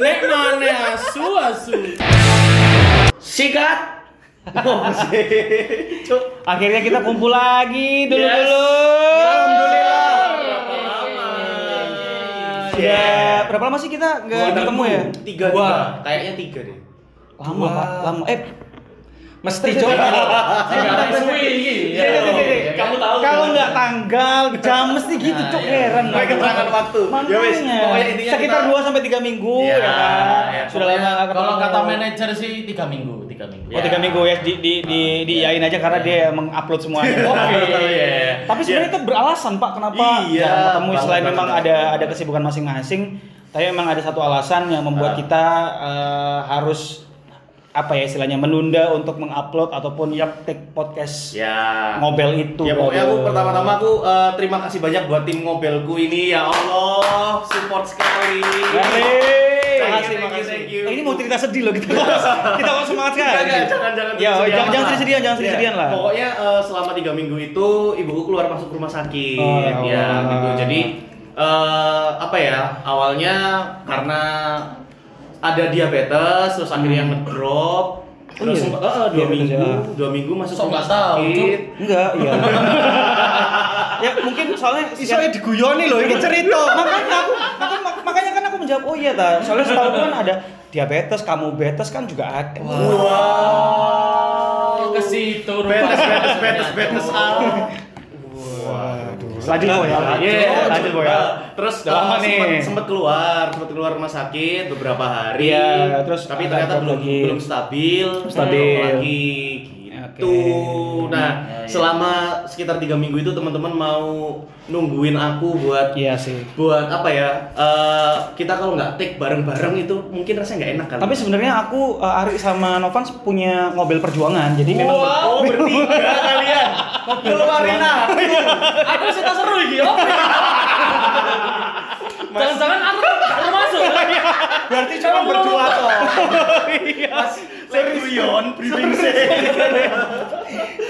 asu. Sikat. Oh. Akhirnya kita kumpul lagi dulu Yes. dulu. Alhamdulillah. Ya, berapa lama sih kita nggak ketemu ya? Tiga, Dua. tiga. Kayaknya tiga deh. Lama pak, lama. Eh, Mesti coba. Iya, iya, iya, iya. Kamu tahu kalau kan? nggak tanggal, jam mesti gitu, cok heran. Pakai keterangan waktu. Ya wes, Makanya. sekitar kita- 2 sampai 3 minggu Iya, ya kan. iya. Sudah lama. Kalau kata manajer sih tiga minggu, tiga minggu. Oh, 3 minggu ya di di di diiyain aja karena dia mengupload semuanya. Oke. Iya. Tapi sebenarnya itu beralasan Pak kenapa Iya, ketemu selain memang ada ada kesibukan masing-masing. Tapi memang ada satu alasan yang membuat Ah. kita eh, harus apa ya istilahnya menunda untuk mengupload ataupun take podcast Ya. ngobel itu. Ya pokoknya aku pertama-tama aku eh, terima kasih banyak buat tim ngobelku ini ya Allah support sekali. Makasih, makasih. Thank you. Eh, ini mau cerita sedih loh kita. kita kok semangat. Enggak, enggak, jangan jangan Ya, jangan jangan sedih-sedihan, jangan Ya, sedih-sedihan lah. Pokoknya eh, selama tiga minggu itu ibuku keluar masuk rumah sakit. Oh, ya ya, gitu. Jadi eh, apa ya? Awalnya karena ada diabetes, terus akhirnya ngedrop. Oh, Terus iya? sempat- eh, dua Diabetes, minggu, ya. dua minggu masuk Sok rumah sakit. Enggak, iya. ya mungkin soalnya Isonya diguyoni loh ini cerita. makanya aku makanya, makanya kan aku menjawab oh iya ta soalnya setahu aku kan ada diabetes kamu betes kan juga ada Wow. Ke situ Betes, betes, betes, betes. ah. Lanjut boy ya Iya, lanjut boy ya Terus Udah lama uh, nih. sempet, sempet keluar, sempet keluar rumah sakit beberapa hari. Iya, terus tapi ternyata belum lagi? belum stabil, Stabil. lagi gitu. Oke. Nah, Ya, ya. selama sekitar tiga minggu itu teman-teman mau nungguin aku buat iya sih buat apa ya? eh, kita kalau nggak take bareng-bareng itu mungkin rasanya nggak enak kan? tapi sebenarnya aku uh, Ari sama Novans punya mobil perjuangan jadi memang oh bertiga kalian keluarin aku. Aku yo. Jangan-jangan aku baru masuk. Berarti cuma berdua toh. Mas Leguyon, briefing saya.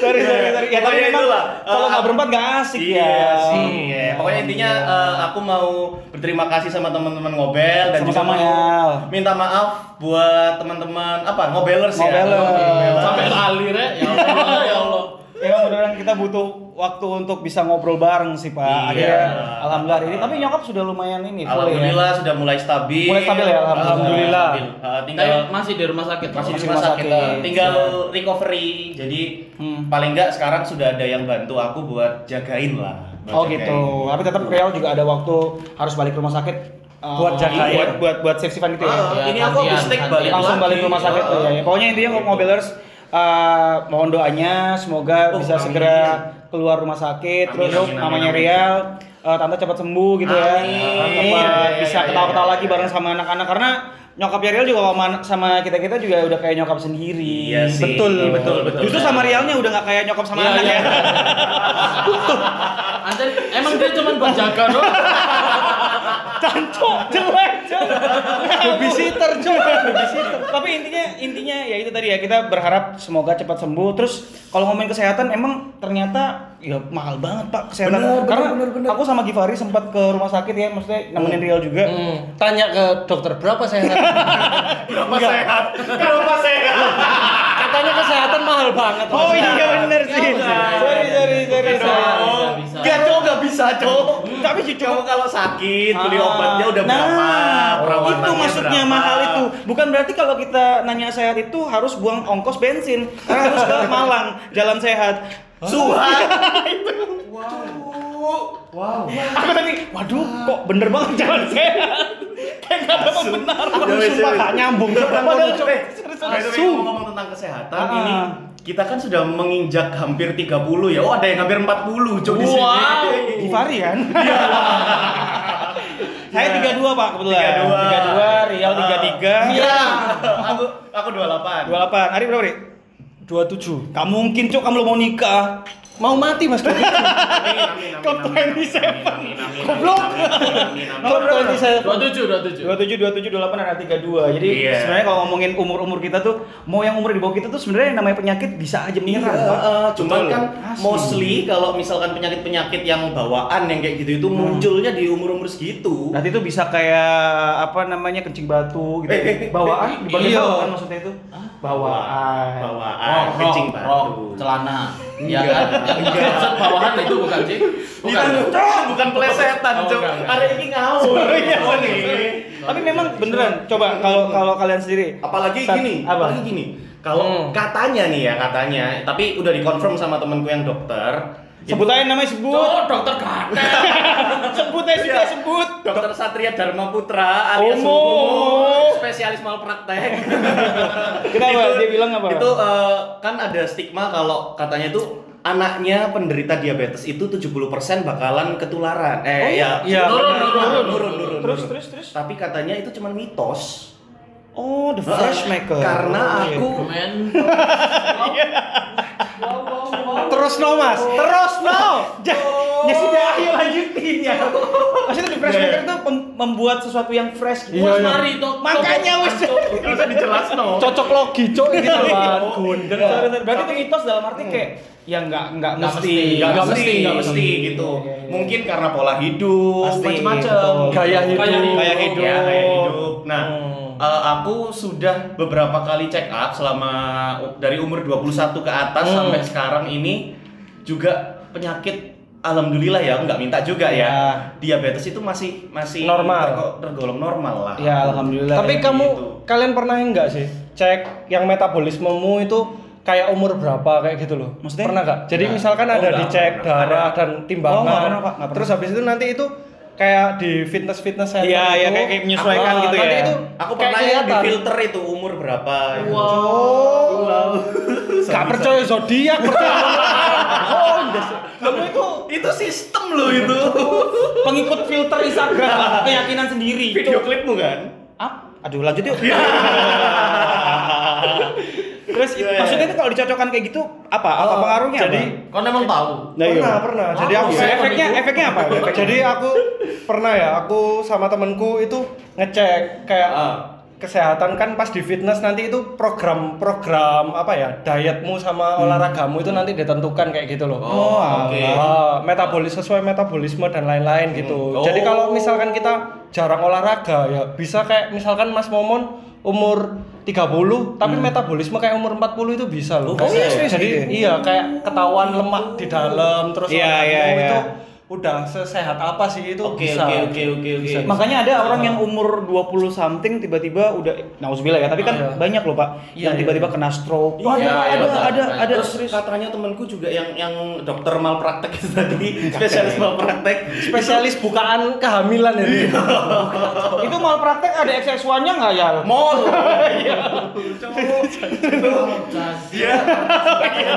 sorry sorry sorry ya tapi Pokoknya memang kalau nggak berempat nggak asik iya ya sih. Iya. Pokoknya intinya eh, aku mau berterima kasih sama teman-teman ngobel dan juga mau ya. minta maaf buat teman-teman apa ngobelers ya. Ngobelers. Sampai lali rek. Ya Allah, ya Allah. Emang beneran kita butuh waktu untuk bisa ngobrol bareng sih Pak. Iya. Akhirnya alhamdulillah hari ini. Tapi nyokap sudah lumayan ini. ya. Alhamdulillah sudah mulai stabil. Mulai stabil ya, alhamdulillah. Stabil. Eh, Tapi tinggal masih di rumah sakit. masih di Masih rumah rumah sakit. sakit. eh, Tinggal recovery. Jadi Hmm. paling enggak sekarang sudah ada yang bantu aku buat jagain lah. Buat Oh jagain. gitu. Tapi tetap Real juga ada waktu harus balik ke rumah sakit. eh, Buat jagain. Buat buat buat savean gitu ya. Ah, Ya, ini aku habis balik Langsung lagi. balik ke rumah sakit. Ah. Oh, iya, iya. Pokoknya intinya ngobelers eh, mohon doanya semoga Oh, bisa amin. segera keluar rumah sakit Amin, terus amin, amin, namanya amin. Real eh, tante cepat sembuh gitu ya. Amin. Cepat Iya, iya, bisa iya, ketawa-ketawa lagi bareng sama anak-anak karena nyokapnya Real juga sama, sama kita-kita juga udah kayak nyokap sendiri. Iya sih. Betul, betul, betul. Justru sama Realnya udah nggak kayak nyokap sama Iya, anak iya. ya. Anjir, emang dia cuma buat jaga doang. Cancok, jelek, jelek. Babysitter, babysitter. Tapi intinya intinya ya itu tadi ya kita berharap semoga cepat sembuh. Terus kalau ngomongin kesehatan emang ternyata ya mahal banget Pak kesehatan. Bener, bener, Karena bener, bener. aku sama Givari sempat ke rumah sakit ya, maksudnya nemenin Real juga. Hmm, tanya ke dokter berapa sehat? Berapa sehat? Berapa sehat? Katanya kesehatan mahal banget. Oh iya bener sih. Sorry sorry sorry. Sorry. Gak cowok gak bisa cowok. Tapi jujur Kamu kalau sakit beli Ah. obatnya udah nah, berapa? Itu maksudnya berapa? mahal itu. Bukan berarti kalau kita nanya sehat itu harus buang ongkos bensin. Karena harus ke Malang, jalan sehat. Suhat. Wow. Aku tadi, waduh, kok bener banget jalan sehat. Kayak gak ada pembenaran. Ya, wes, Sumpah gak nyambung. Padahal cok. Eh, ngomong tentang kesehatan Ah. ini kita kan sudah menginjak hampir 30 ya. Oh, ada yang hampir 40 cok di sini. Wow. Givari kan? Saya 32 pak kebetulan. 32. 32, Rial 33. Iya. aku aku 28. 28. Ari berapa, Ri? 27. Gak mungkin, Cok, kamu mau nikah. Mau mati Mas Dodi. Club 27. Goblok. Nomor 27. 27, 27, 27, 27. 28 ada 32. Jadi Iya. sebenarnya kalau ngomongin umur-umur kita tuh mau yang umur di bawah kita tuh sebenarnya yang namanya penyakit bisa aja menyerang, Iya, Pak. eh, cuman kan Asli. mostly kalau misalkan penyakit-penyakit yang bawaan yang kayak gitu itu Hmm. munculnya di umur-umur segitu. Berarti itu bisa kayak apa namanya kencing batu gitu. Eh, eh, Bawaan di bagian iya. bawah kan maksudnya itu. Bawaan. Bawaan, kencing batu. rok, celana. Ya Enggak. kan? Maksud bawahan itu bukan sih? Bukan. Itu bukan plesetan, Oh, Cok. enggak, enggak. Ada ini ngawur. Iya, nih. Tapi memang beneran coba kalau kalau kalian sendiri. Apalagi gini, Apa? apalagi gini. Kalau Hmm. katanya nih ya, katanya, tapi udah dikonfirm sama temenku yang dokter. Sebut aja namanya sebut. Oh, dokter Gatel. sebut aja sudah Iya. sebut. Dokter Satria Dharma Putra alias Omo. Hukumo, spesialis malpraktek. Kenapa? Dia bilang apa? Itu eh, kan ada stigma kalau katanya itu anaknya penderita diabetes itu 70% bakalan ketularan. Eh Oh, ya, iya, Nurun, benar, nurun, nurun, nurun, nurun. Terus terus terus. Tapi katanya itu cuma mitos. Oh, the fresh maker. Karena Oh, iya. aku Men. Terus no Mas, terus no. Ja- ya sudah ayo lanjutin ya. Maksudnya the fresh maker itu pem- membuat sesuatu yang fresh. Iya, Wes iya. mari. Makanya wes. bisa dijelasin no. Cocok logi cok gitu kan. Berarti itu mitos dalam arti kayak ya nggak nggak Nggak mesti. mesti. Nggak Nggak mesti, mesti. nggak mesti Iya, gitu. iya, iya. Mungkin karena pola hidup, macam-macam. betul. Gaya hidup. Gaya hidup. Ya, gaya hidup. Nah, Hmm. eh, aku sudah beberapa kali check up selama dari umur 21 ke atas Hmm. sampai sekarang ini juga penyakit alhamdulillah ya, nggak minta juga ya. Ya. Diabetes itu masih masih Normal. tergo- tergolong normal lah. Ya alhamdulillah. Tapi ya. kamu gitu. kalian pernah enggak sih cek yang metabolismemu itu kayak umur berapa kayak gitu loh? Maksudnya? Pernah nggak? Jadi Nggak. misalkan Oh, ada nggak. dicek darah dan timbangan. Oh, nggak pernah, Pak. Nggak pernah. Terus habis itu nanti itu kayak di fitness fitness center Iya, iya, itu, kayak- kayak menyesuaikan ah, gitu ya. itu Aku kayak pernah ya di filter itu umur berapa. itu. Oh, gak percaya zodiak percaya. oh, kamu itu Itu sistem loh itu. pengikut filter Instagram keyakinan sendiri. Video klipmu kan? Ah, aduh lanjut yuk. Terus Iya, iya. maksudnya itu kalau dicocokkan kayak gitu apa? Apa Oh, pengaruhnya? jadi apa? Kau emang tahu. Nah, iya. pernah, pernah. Jadi aku Apa? efeknya efeknya apa? Efeknya? Jadi aku pernah ya, aku sama temenku itu ngecek kayak Ah. kesehatan kan pas di fitness nanti itu program-program apa ya dietmu sama olahragamu itu nanti ditentukan kayak gitu loh. Oh, oke. Ah, metabolis sesuai metabolisme dan lain-lain gitu. Hmm. Jadi Oh. kalau misalkan kita jarang olahraga ya bisa kayak misalkan Mas Momon umur 30 tapi metabolisme kayak umur 40 itu bisa loh. Hmm. Oh, iya, Jadi gitu ya? iya kayak ketahuan lemak di dalam terus Iya, olahragamu iya, iya. itu udah sesehat apa sih itu Oke, bisa. oke, oke, oke, oke. Bisa. Makanya ada orang yang umur 20 something tiba-tiba udah nauzubillah ya, tapi kan Ada. banyak loh, Pak, Iya, yang iya. tiba-tiba kena stroke. Iya, ada, iya, ada, betul. ada, ada, Terus serius. katanya temanku juga yang yang dokter malpraktek itu tadi, spesialis malpraktek. spesialis bukaan kehamilan ya. dia. Itu malpraktek ada XS1-nya nggak ya? Mall. Iya.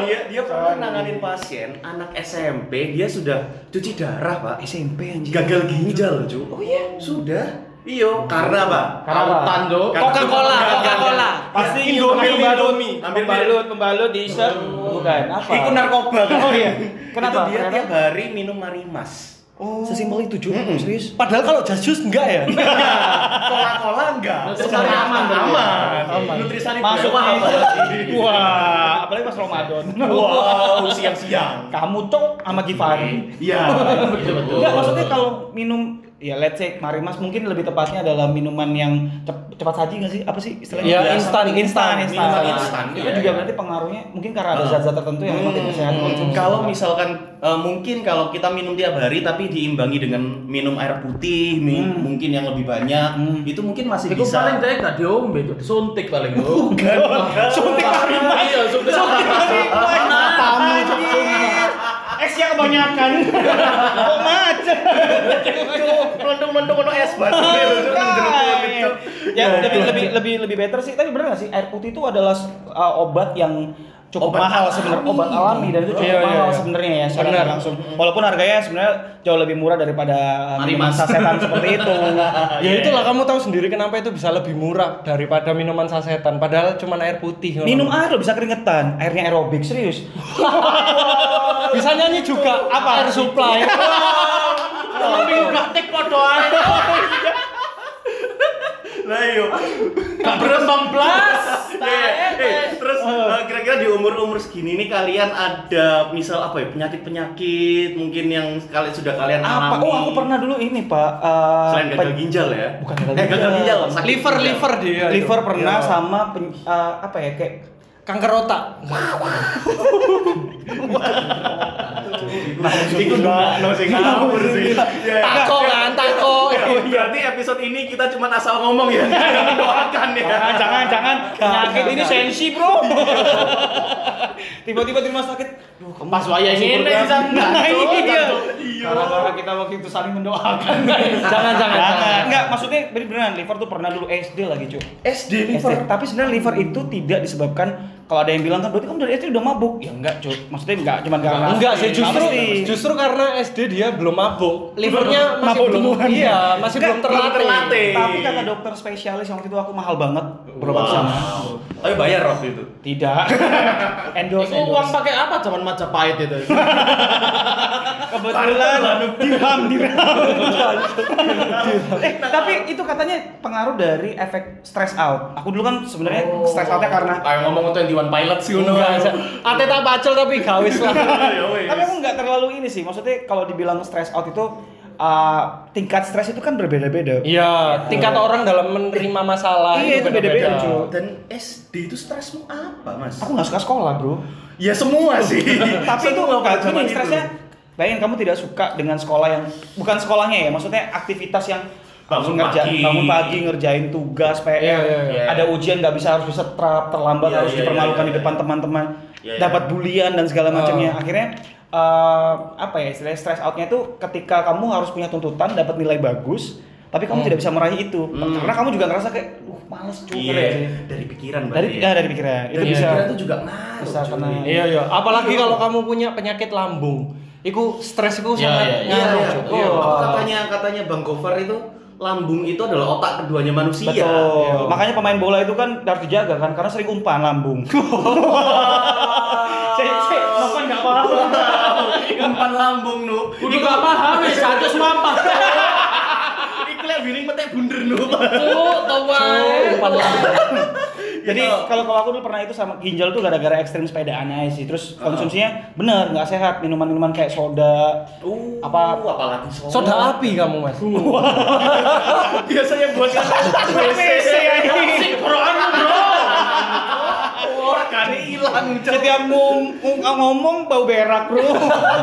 dia dia pernah nanganin pasien anak SMP, dia sudah cuci darah, Pak. SMP anjir. Gagal ginjal, cu. Oh iya, sudah. Iyo, karena apa? Karena apa? Autan, Do. Coca-Cola, Coca-Cola. Pasti Indomie, pembalut, Indomie. Hampir pembalut, pembalut di shirt. Bukan, apa? Itu narkoba kan? Oh iya. Kenapa? Itu dia tiap hari minum marimas. Oh. Sesimpel itu, Ju. Serius. Padahal kalau jasus enggak ya? Coca-Cola enggak. Nutrisari aman. Aman. Aman. Nutrisari Masuk apalagi? Wah, apalagi pas Ramadan. Wow, siang-siang. Kamu cok sama Givari. Iya. Itu betul. Enggak, maksudnya kalau minum ya let's say Marimas mungkin lebih tepatnya adalah minuman yang cep- cepat saji nggak sih? Apa sih istilahnya? Iya, Biasa. instan, instan, instan. Minuman instan, Itu iya. juga berarti pengaruhnya mungkin karena ada zat-zat tertentu yang memang tidak sehat Hmm, kalau misalkan eh, mungkin kalau kita minum tiap hari tapi diimbangi dengan minum air putih Hmm. mungkin yang lebih banyak Hmm. itu mungkin masih Iku bisa paling deh gak diombe itu, disuntik paling. Bukan. Suntik Marimas. Iya, suntik. Tamu Esnya kebanyakan. Kok macet? melendung-melendung ono es batu Ya lebih lebih lebih lebih better sih. Tapi bener nggak sih air putih itu adalah uh, obat yang cukup Obat mahal sebenarnya obat alami dan itu cukup Iya, iya, mahal iya. sebenarnya ya secara Benar. nggak langsung. Walaupun harganya sebenarnya jauh lebih murah daripada uh, minuman sasetan seperti itu. ya itulah kamu tahu sendiri kenapa itu bisa lebih murah daripada minuman sasetan padahal cuma air putih Minum air lo bisa keringetan, airnya aerobik serius. Bisa nyanyi juga apa air supply. Minggu praktek podo ae. Nah, iyo. Gak berembang blas. Eh, eh, terus eh, kira-kira di umur-umur segini nih kalian ada misal apa ya penyakit-penyakit mungkin yang kalian sudah kalian Apa? alami Oh, aku pernah dulu ini, Pak. eh, selain gagal ginjal ya Bukan gagal eh, gagal ginjal. ginjal Liver ginjal. liver dia. liver pernah Iya. sama eh, apa ya kayak kanker otak. Iku no sing ngawur sih. Tako kan, tako. Berarti episode ini kita cuma asal ngomong ya, mendoakan ya. jangan jangan penyakit ini sensi bro tiba-tiba di rumah sakit Duh, kamu Pas syukur ini bisa enggak, Nah, Cuk, iya. Iya. Gara-gara kita waktu itu saling mendoakan. Jangan, jangan, jangan. Enggak, maksudnya beneran liver tuh pernah dulu SD lagi, cuy. SD SD. Tapi sebenarnya liver itu tidak disebabkan kalau ada yang bilang kan berarti kamu dari SD udah mabuk. Ya enggak, cuy. Maksudnya enggak cuma karena Enggak sih, Nggak justru justru karena SD dia belum mabuk. Livernya masih Mabuk belum. Iya, masih Enggak, belum terlatih. terlatih. Tapi kata dokter spesialis yang waktu itu aku mahal banget berobat Wow. sana. Tapi bayar waktu itu. Tidak. endorse, Iku uang pakai apa zaman Majapahit itu? Kebetulan dirham dirham. eh, tapi itu katanya pengaruh dari efek stress out. Aku dulu kan sebenarnya stress outnya karena Kayak ngomong tuh One Pilot sih sa- ate tak pacul tapi gawis lah. Ya tapi aku nggak terlalu ini sih. Maksudnya kalau dibilang stress out itu uh, tingkat stres itu kan berbeda-beda. Iya, tingkat orang dalam menerima masalah Iya, itu beda-beda, cuy. Dan SD itu stresmu apa, Mas? Aku nggak suka sekolah, bro. Ya semua sih. tapi itu nggak gini stresnya. Bayangin kamu tidak suka dengan sekolah yang bukan sekolahnya ya, maksudnya aktivitas yang Bangun harus ngerja- pagi. bangun pagi ngerjain tugas PR, Iya, iya, iya. ada ujian nggak bisa harus bisa terlambat Iya, harus iya, dipermalukan iya, di iya. depan teman-teman, Iya, iya. dapat bulian dan segala macamnya. Oh. Akhirnya eh, apa ya istilahnya stress outnya itu ketika kamu harus punya tuntutan dapat nilai bagus, tapi kamu Hmm. tidak bisa meraih itu Hmm. karena kamu juga ngerasa kayak, uh males cuy Iya, dari pikiran dari berarti ya, dari pikiran itu Dari bisa pikiran itu juga ngaruh. bisa kena- Iya, iya. Apalagi kalau kamu punya penyakit lambung. Iku stres itu Iya, sangat iya, Iya, ngaruh. iya. Iya, Oh. apa katanya katanya Bang Gofar itu lambung itu adalah otak keduanya manusia. Betul. Iya. Makanya pemain bola itu kan harus dijaga kan karena sering umpan lambung. Cek, cek, Novan nggak paham. Umpan lambung nu. Kudu gak paham wis kados mampah. Iku lek wiring metek bunder nu. Cuk, wae. Umpan lambung. Jadi kalau kalau aku dulu pernah itu sama ginjal tuh gara-gara ekstrim sepedaan aja sih. Terus konsumsinya bener nggak sehat, minuman-minuman kayak soda. Uh, Apa- apalagi soda. Soda api kamu, Mas. biasanya buat WC, boroan bro. Orang hilang. Setiap ngom- ngom- ngomong bau berak bro.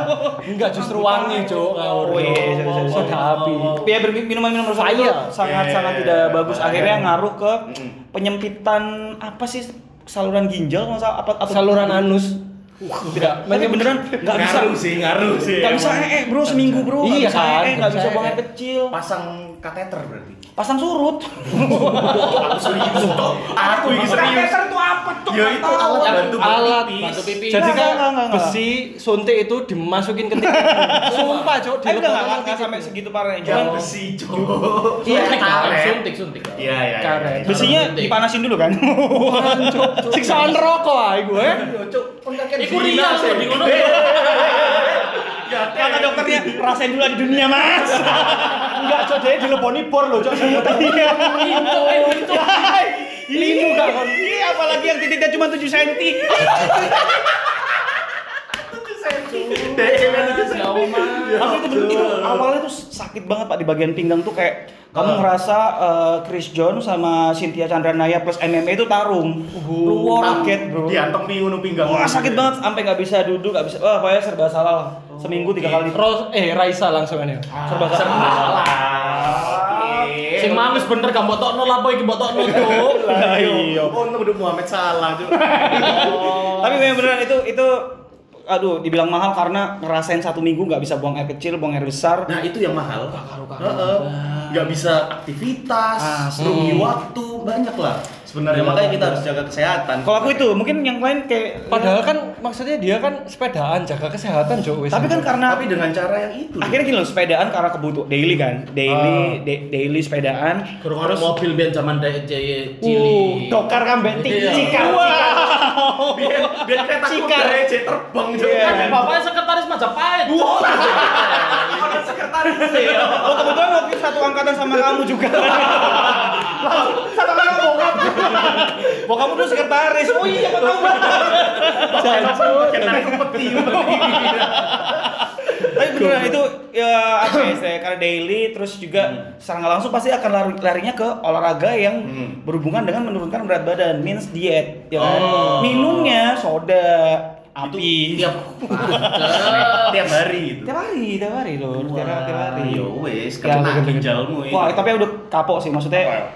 Enggak justru wangi, Cuk. Oh, iya, iya, iya. Soda api. Ya minuman-minuman Fire. sangat-sangat tidak bagus. Akhirnya ngaruh ke. Penyempitan apa sih saluran ginjal salah, apa atau Saluran anus. tidak tapi beneran nggak bisa Ngaruh sih, ngaruh sih. nggak bisa eh eh, bro seminggu bro nggak Iya bisa kan, eh eh, nggak bisa buang eh. air kecil Pasang kateter berarti. pasang surut Aku serius toh. Aku ini serius. kateter itu apa tuh Ya itu alat bantu Alat bantu pipis. Jadi kan besi suntik itu dimasukin ke titik. Sumpah, Cuk, eh udah nggak dilebokkan nggak titik. sampai segitu parahnya Jangan besi, Cok. Iya, Suntik, suntik, suntik. Iya, iya. iya. Besinya dipanasin dulu kan Siksaan rokok ah iku eh. Iya, Cok. Iku sih. tuh di ngono. Ya, kata dokternya rasain dulu di dunia mas enggak cok dia dileponi bor loh cok iya Itu, eh, itu. Linu iya apalagi yang titiknya cuma 7 cm Jauh mah. Tapi itu, bener- itu awalnya tuh sakit banget pak di bagian pinggang tuh kayak kamu ngerasa eh, Chris John sama Cynthia Chandranaya plus MMA itu tarung. Lu kaget bro. Diantong pinggang. Wah sakit banget sampai nggak bisa duduk nggak bisa. Wah pokoknya serba salah lah. Seminggu tiga kali. Ros eh Raisa langsung ya. Serba salah. Sing mangus bener gak botokno lapo iki botokno tuh. Lah, iya. Oh, untung udah Muhammad Salah, Cok. Tapi memang beneran itu itu aduh dibilang mahal karena ngerasain satu minggu nggak bisa buang air kecil, buang air besar. Nah, itu yang mahal. Heeh. Nggak bisa aktivitas, Ah, rugi waktu, banyak lah. Sebenarnya makanya kita harus jaga kesehatan. Kalau aku itu mungkin yang lain kayak Padahal kan maksudnya dia kan sepedaan jaga kesehatan Jo wis. tapi kan karena tapi dengan cara yang itu. akhirnya gini loh sepedaan karena kebutuh daily kan daily da- daily sepedaan Kurang ada mobil biar zaman dari uh, cili. dokar kambek Iya. cikar Wow. biar biar kereta Cikar. terbang Jo. Iya. Kan bapaknya sekretaris Majapahit. Ada sekretaris ya. oh kebetulan waktu satu angkatan sama kamu juga satu angkatan bokap bokap dulu sekretaris oh iya kok tahu Kena peti. tapi beneran itu ya apa ya saya karena daily terus juga secara nggak langsung pasti akan lari larinya ke olahraga yang Hmm. berhubungan dengan menurunkan berat badan means diet ya kan Oh. minumnya soda api Tiap tiap hari gitu. tiap hari tiap hari loh tiap, Wah, tiap hari Yo wes, kena ginjalmu itu. Wah, tapi udah kapok sih maksudnya.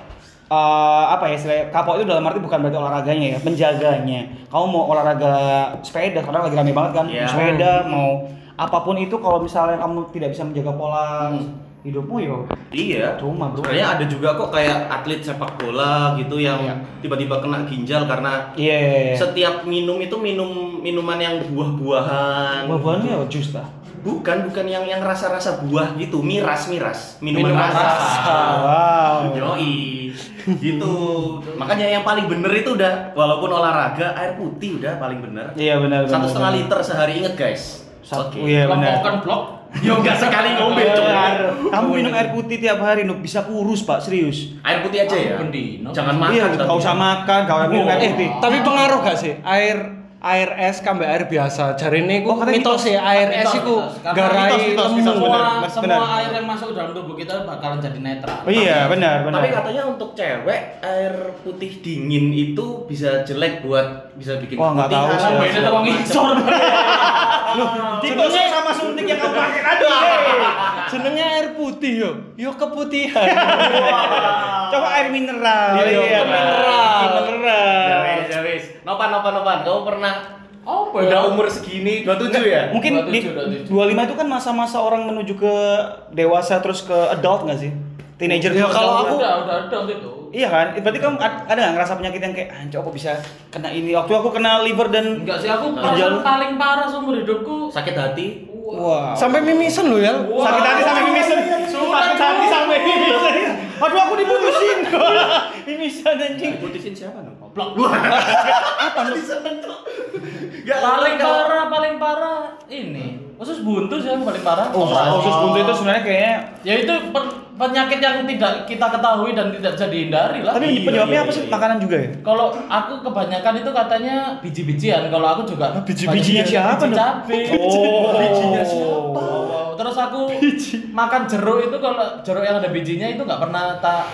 Apa ya? eh, apa ya istilahnya kapok itu dalam arti bukan berarti olahraganya ya menjaganya kamu mau olahraga sepeda karena lagi rame banget kan Iya. sepeda mau apa pun itu kalau misalnya kamu tidak bisa menjaga pola Hmm. hidupmu yo Iya. Cuma, bro. Sebenarnya ada juga kok kayak atlet sepak bola gitu yang Iya. tiba-tiba kena ginjal karena iya setiap minum itu minum minuman yang buah-buahan. buah-buahannya ya jus lah Bukan, bukan yang yang rasa-rasa buah gitu, miras, miras, minuman, Minuman rasa. rasa. wow Yoi, gitu. Makanya yang paling bener itu udah, walaupun olahraga, air putih udah paling bener. iya benar Satu setengah liter sehari inget guys. Satu- iya, benar. Lampaukan blok. Yo nggak sekali ngombe Benar. coy. kamu minum air putih tiap hari Nuk bisa kurus pak serius Air putih aja ya. Jangan makan. iya tapi. gak usah makan gak usah minum air Eh, putih tapi pengaruh gak sih air air es kambe air biasa? Jari ini Oh, ku katanya mitos ya air es itu garai mitos, mitos, Semua, benar, semua benar. air yang masuk dalam tubuh kita bakalan jadi netral. oh iya benar benar Tapi katanya untuk cewek air putih dingin itu bisa jelek buat bisa bikin Wah, nggak tahu sih. Beda sama ngisor. Tipenya sama suntik yang kamu pakai tadi. Jenenge air putih yo. Yo keputihan. Coba air mineral. Iya, Iya, mineral. Mineral. Ya. Nopan, nopan, nopan. Kamu pernah Apa udah umur segini 27 ya? Mungkin di 27, 25 itu kan masa-masa orang menuju ke dewasa terus ke adult nggak sih? Teenager Ya, kalau adult. aku- udah udah udah gitu. Iya kan? Berarti kamu ad- ada nggak ngerasa penyakit yang kayak anjir aku bisa kena ini. Waktu aku kena liver dan Enggak sih aku perasaan paling parah seumur hidupku. Sakit hati? wah. Sampai mimisen lo ya. Sakit hati sampai mimisan. Sakit hati sampai mimisan. Aduh aku diputusin. mimisan anjing. Putusin siapa no? Blok. Apa lu? Gak paling parah, paling parah ini. Khusus buntu sih yang paling parah. Oh, Operasi. khusus buntu itu sebenarnya kayaknya Ya itu per- penyakit yang tidak kita ketahui dan tidak bisa dihindari lah. tapi Iya, penyebabnya iya, apa sih? iya. Makanan juga ya? Kalau aku kebanyakan itu katanya biji-bijian. Kalau aku juga biji-bijinya banyak siapa, Biji cabe. Oh. Bijinya siapa? Oh, Terus aku makan jeruk itu kalau jeruk yang ada bijinya itu nggak pernah tak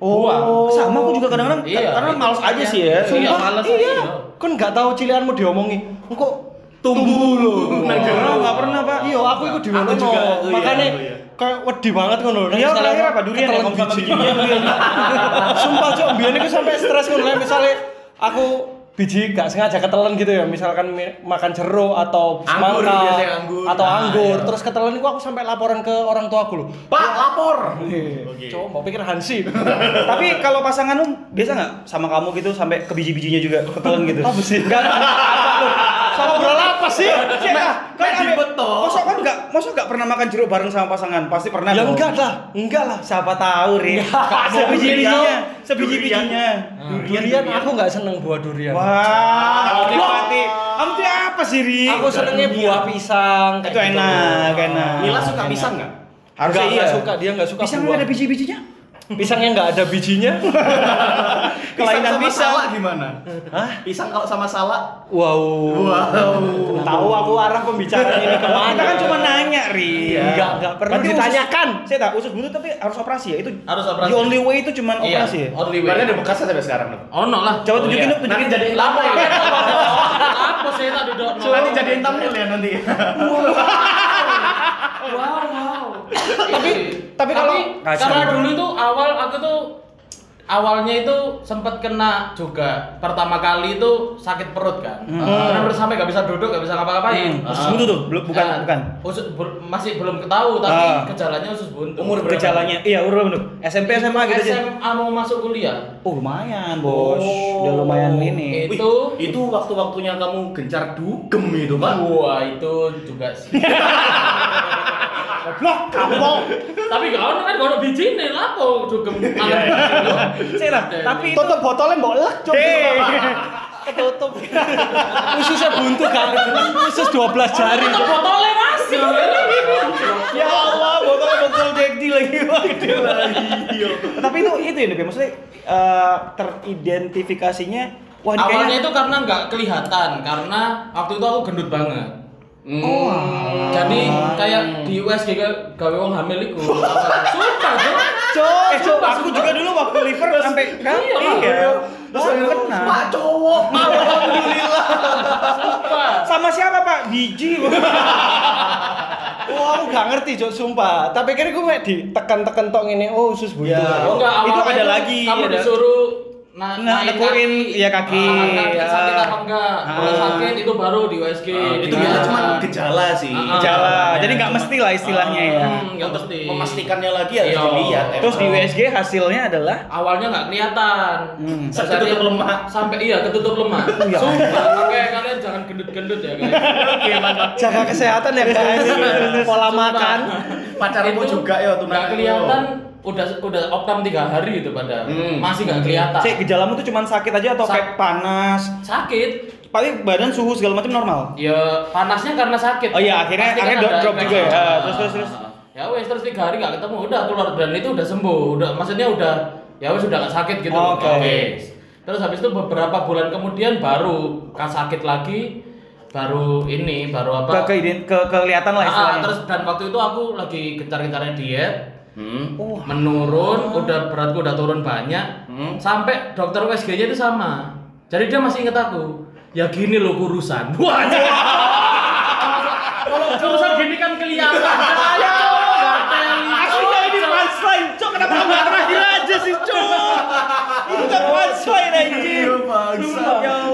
buang. Oh, sama aku juga kadang-kadang Iya, karena males aja sih ya. Iya, Sumpah. males Iya. aja. Kan nggak tahu cilianmu diomongi. Engko Tumbuh lu. Nang jero nggak pernah, Pak. Iya, aku ikut di Aku mana juga, iya, Makanya aku iya. kayak wedi banget ngono. Iya, terakhir apa? Durian ya? Kamu sama. Sumpah cok, biyen iku sampai stres ngono. Misalnya aku biji gak sengaja ketelan gitu ya misalkan mi- makan jeruk atau Anggur, semangka anggur. atau Nah, anggur iya. terus ketelan itu aku sampai laporan ke orang tua aku loh Pak, lapor. Oke. Coba mau pikir Hansi. Tapi kalau pasanganmu biasa nggak sama kamu gitu sampai ke biji-bijinya juga ketelan gitu? Apa sih? Ngobrol apa sih? Nah, kan dibetok. Masa kan enggak, masa enggak pernah makan jeruk bareng sama pasangan? Pasti pernah. Ya enggak lah, enggak lah. Siapa tahu, Ri. Sebiji-bijinya, sebiji-bijinya. Durian aku nggak seneng buah durian. Wah, nikmati. Kamu tuh apa sih, Ri? Aku senengnya buah pisang. Itu gitu. enak, enak. Mila suka pisang nggak? Harusnya iya. suka, dia nggak suka Pisang ada biji-bijinya? Pisang yang nggak ada bijinya. Kelainan sama pisang. salak gimana? Hah? Pisang kalau sama salak? Wow. Wow. Tahu aku arah pembicaraan ini ke mana? Kita kan cuma nanya, Ri. Enggak, enggak perlu Berarti ditanyakan. Usus, saya tahu usus buntu tapi harus operasi ya? Itu Harus operasi. The only way itu cuma Iya, operasi ya? only way. Berarti ada bekasnya sampai sekarang dong. Oh no lah. Coba tunjukin iya. dong, tunjukin. Nanti jadi Lama ya. Apa sih tak duduk? Nanti jadiin thumbnail ya nanti. Wow, wow. Tapi- tapi kalau- karena dulu itu awal aku tuh awalnya itu sempat kena juga pertama kali itu sakit perut kan. Benar-benar sampai nggak bisa duduk, nggak bisa ngapa-ngapain. Hmm, usus buntu tuh, belum bukan Nah, bukan. usus bur- masih belum ketahu tapi Ah. gejalanya usus buntu. Umur berapa? Gejalanya, iya urut bentuk. SMP SMA gitu aja. SMA mau masuk kuliah. Oh lumayan bos, udah lumayan ini. Wih, Itu itu waktu-waktunya kamu gencar dugem itu kan? Wah itu juga sih. Blok kamu. Tapi gak ono kan gak ono bijine lapo dugem mangan biji. Sih lah, tapi itu Tutup botolnya mbok lek cok. Ketutup. Ususnya buntu kan. Usus 12 jari. Itu botolnya masih. ya Allah, botol botol Jack D lagi gede lagi. Tapi itu itu ya, ya? maksudnya eh, teridentifikasinya wah Awalnya kayaknya itu karena nggak kelihatan karena waktu itu aku gendut banget. Oh, alah. Jadi kayak di USG ga- gawe wong hamil iku. Sumpah tuh. Cok, eh cok, aku juga dulu waktu liver sampai kan Iya, iya. Terus Oh, akhirnya, kena. Pak cowok, alhamdulillah. Sumpah. Sama siapa Pak? Biji. Wah, aku gak ngerti, Cok, sumpah. Tapi kira gue mek ditekan-tekan tok ngene, oh usus buntu. Ya. Oh enggak, Itu ada lagi, Kamu ada- disuruh na Nah, naik nekuin, iya, kaki. Ah, kaki Ya. sakit apa enggak? Kalau Ah. sakit itu baru di USG. Ah, itu Iya. biasa cuma gejala sih. Ah, Gejala. Ya, Jadi nggak mesti lah istilahnya ya. Hmm, nggak mesti. memastikannya lagi harus Iya. dilihat. ya. Terus di USG hasilnya adalah awalnya nggak kelihatan Hmm. Ketutup lemak. sampai iya ketutup lemak Iya. sumpah makanya kalian jangan gendut-gendut ya guys Oke, mantap. Jaga kesehatan ya, guys. Pola makan. Pacarmu juga ya nggak tunanganmu. kelihatan udah udah optam tiga hari itu pada Hmm. masih nggak kelihatan Cek gejalamu tuh cuma sakit aja atau Sak- kayak panas? sakit Paling badan suhu segala macam normal. ya panasnya karena sakit Oh iya, akhirnya- Pasti kan akhirnya ada drop juga ya. Ah, terus, terus, terus. ya wes terus tiga hari nggak ketemu udah keluar dan itu udah sembuh udah maksudnya udah ya wes udah nggak sakit gitu Oke. Wes. terus habis itu beberapa bulan kemudian baru kan sakit lagi baru ini baru Ke, apa ke, ke kelihatan lah Ah, istilahnya. terus dan waktu itu aku lagi gencar-gencarnya diet Hmm. Oh. menurun udah beratku udah turun banyak. Hmm. sampai dokter USG nya itu sama. Jadi dia masih inget aku. Ya gini loh kurusan. Wah kalau kurusan gini kan kelihatan. Ya Aslinya ini punchline, cok. Kenapa nggak terakhir aja sih, cok? Itu kan punchline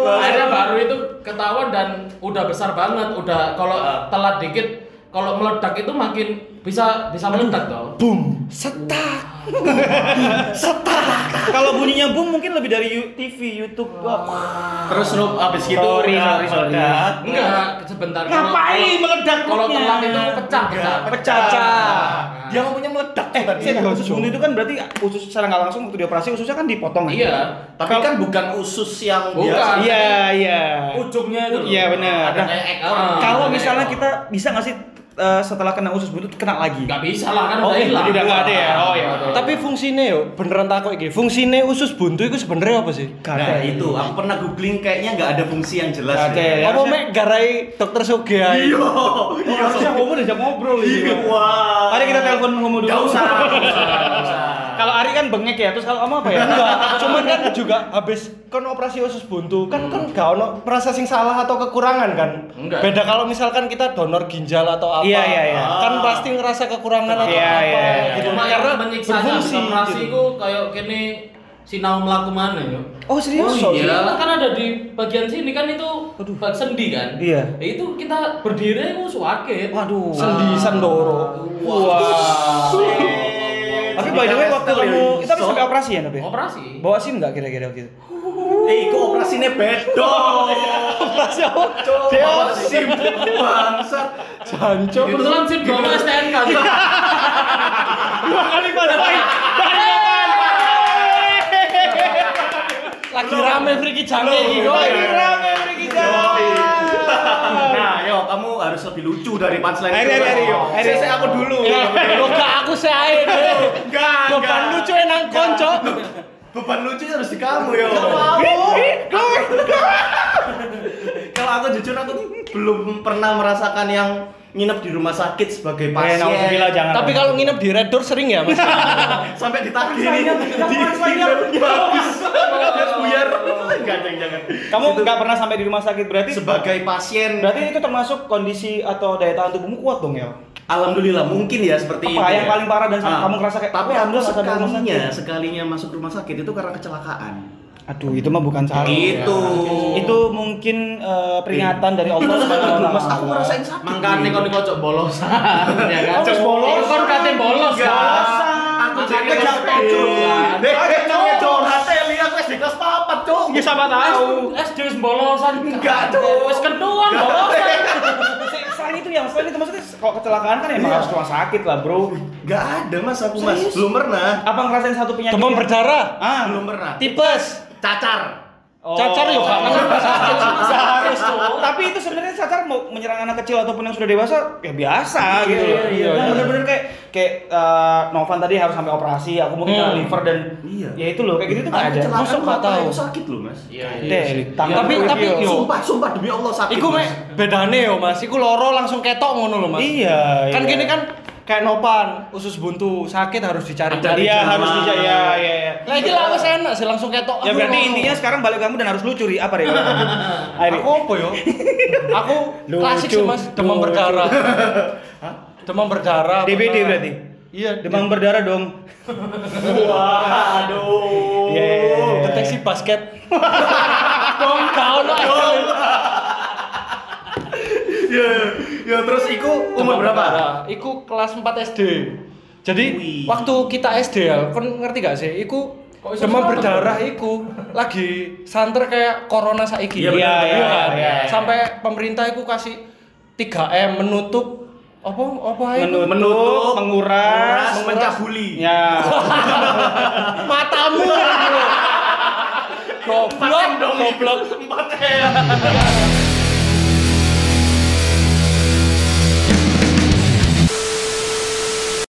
akhirnya baru itu ketahuan dan udah besar banget. Udah kalau Ah. telat dikit kalau meledak itu makin bisa bisa meledak toh Boom. Setak. Kalau bunyinya boom mungkin lebih dari TV, YouTube. Wah. Terus lu abis gitu Sorry, sorry, sorry. meledak. enggak sebentar kalau- Ngapain meledak kalau telat itu pecah pecah Pecah. Dia ngomongnya meledak Eh, tadi. sih, usus buntu itu kan berarti usus secara nggak langsung waktu dioperasi ususnya kan dipotong ya? iya Tapi kan bukan usus yang Bukan. biasa. Iya, iya. ujungnya itu. Iya benar. ada. Kalau ada misalnya kita bisa nggak sih eh, setelah kena usus buntu kena lagi? nggak bisa lah kan Oh, udah hilang udah nggak ada ya? Oh, iya. Tapi fungsinya yo beneran takut iki. Fungsine usus buntu itu sebenarnya apa sih? Nah ada. itu, aku pernah googling kayaknya nggak ada fungsi yang jelas. Nggak ada ya. ya. Apa mek garai dokter Soge ae? Iya, Iya, udah ngobrol ini. Wah. Mari kita telepon Homo dulu. Usah, nggak usah. Kalau Ari kan bengek ya, terus kalau kamu apa ya? Enggak, cuman kan juga habis kon operasi usus buntu kan kan gak ono merasa sing salah atau kekurangan kan. Enggak. Beda kalau misalkan kita donor ginjal atau apa. Iya, iya, iya. Kan pasti ngerasa kekurangan atau Iya, apa iya, iya. gitu. cuma Karena berfungsi operasi gitu. itu kayak kini sinau melaku mana yuk Oh serius? Oh iya, kan ada di bagian sini kan itu bag sendi kan? Iya. Ya, itu kita berdiri itu sakit. Waduh. sendi sandoro. Wah. Tapi by the way waktu kamu kita habis sampai operasi ya, Nabi? Operasi. Bawa SIM nggak kira-kira gitu? Eh, kok operasinya bedo. Operasi apa? Coba sih bangsat. Janco. Kebetulan sih bawa STNK. Dua kali punchline. Lagi rame Friki Jange iki kok. Lagi rame yo kamu harus lebih lucu dari punchline itu. Ari, Ari, yo. Ari. Saya- saya aku dulu. Lo gak aku sae. Enggak, Beban lucu nang konco. Beban lucu harus di kamu yo. Kalau aku jujur aku belum pernah merasakan yang nginep di rumah sakit sebagai Eh, pasien. nauzubillah jangan. Tapi kalau nginep di Red Door sering ya, Mas? sampai ditagih Punchline-nya, di bagus. Bagus buyar. Enggak, jangan jangan. kamu nggak pernah sampai di rumah sakit berarti Sebagai pasien berarti itu termasuk kondisi atau daya tahan tubuhmu kuat dong ya? Alhamdulillah mungkin ya seperti Apa itu. yang ya. paling parah dan Ah, kamu ngerasa kayak, tapi "Wah, aku alhamdulillah sekalinya sakit." sekalinya masuk rumah sakit itu karena kecelakaan. Aduh, itu mah bukan salah. Itu. Itu mungkin eh, peringatan dari Allah Subhanahu wa Mas, aku ngerasain sakit. Makanya kau dikocok bolosan, ya kan? Oh, terus bolos? Itu kan kate bolos kan? Aku jadi kan? Eh, jangan curhat Eli, aku SD kelas 4, Cuk. Ya siapa tahu. SD wis bolosan. Enggak, Cuk. Wis keduan bolosan. Selain itu yang selain itu maksudnya kalau kecelakaan kan emang Iya. harus rumah sakit lah, Bro. Enggak ada Mas aku Mas. Belum pernah. Apa ngerasain satu penyakit? Demam berdarah. Ah, Belum pernah. Tipes. Cacar. Oh. Cacar yuk, Kak. Seharus tuh. Tapi itu sebenarnya cacar mau menyerang anak kecil ataupun yang sudah dewasa ya biasa Iya, gitu. iya, iya, Nah, iya. bener-bener kayak kayak eh, Novan tadi harus sampai operasi, aku mungkin kena Hmm. liver dan Iya. ya itu loh kayak gitu tuh nggak ada. kecelakaan Masuk nggak bapak tahu. itu sakit loh, Mas. Iya, Deh, tangan Tapi gue tapi video. yo. Sumpah, sumpah demi Allah sakit. Iku Mas. mek bedane yo Mas, iku loro langsung ketok ngono lho Mas. Iya, Kan iya. gini kan kayak nopan, usus buntu, sakit harus dicari. Iya Zaman. harus bisa ya ya ya. Lah iki lah wis enak sih langsung ketok. Ya berarti intinya sekarang balik kamu dan harus lucu ri apa ri? Aku apa yo? Aku Lucu, klasik sih Mas, demam berdarah. Demam berdarah. DBD berarti. Iya, Demam berdarah dong. Waduh. Iya, iya, iya. deteksi basket. Dong kau Ya, ya terus iku umur berapa? Iku kelas 4 SD. Jadi Wih. waktu kita SD ya, kan ngerti gak sih? Iku demam berdarah iku lagi santer kayak corona saiki. Iya, Iya, iya, kan? iya. Sampai pemerintah iku kasih 3M menutup apa apa iku? Menutup, Menutup, menguras, menguras, mencabuli. Ya. matamu. Goblok, goblok. Empat M.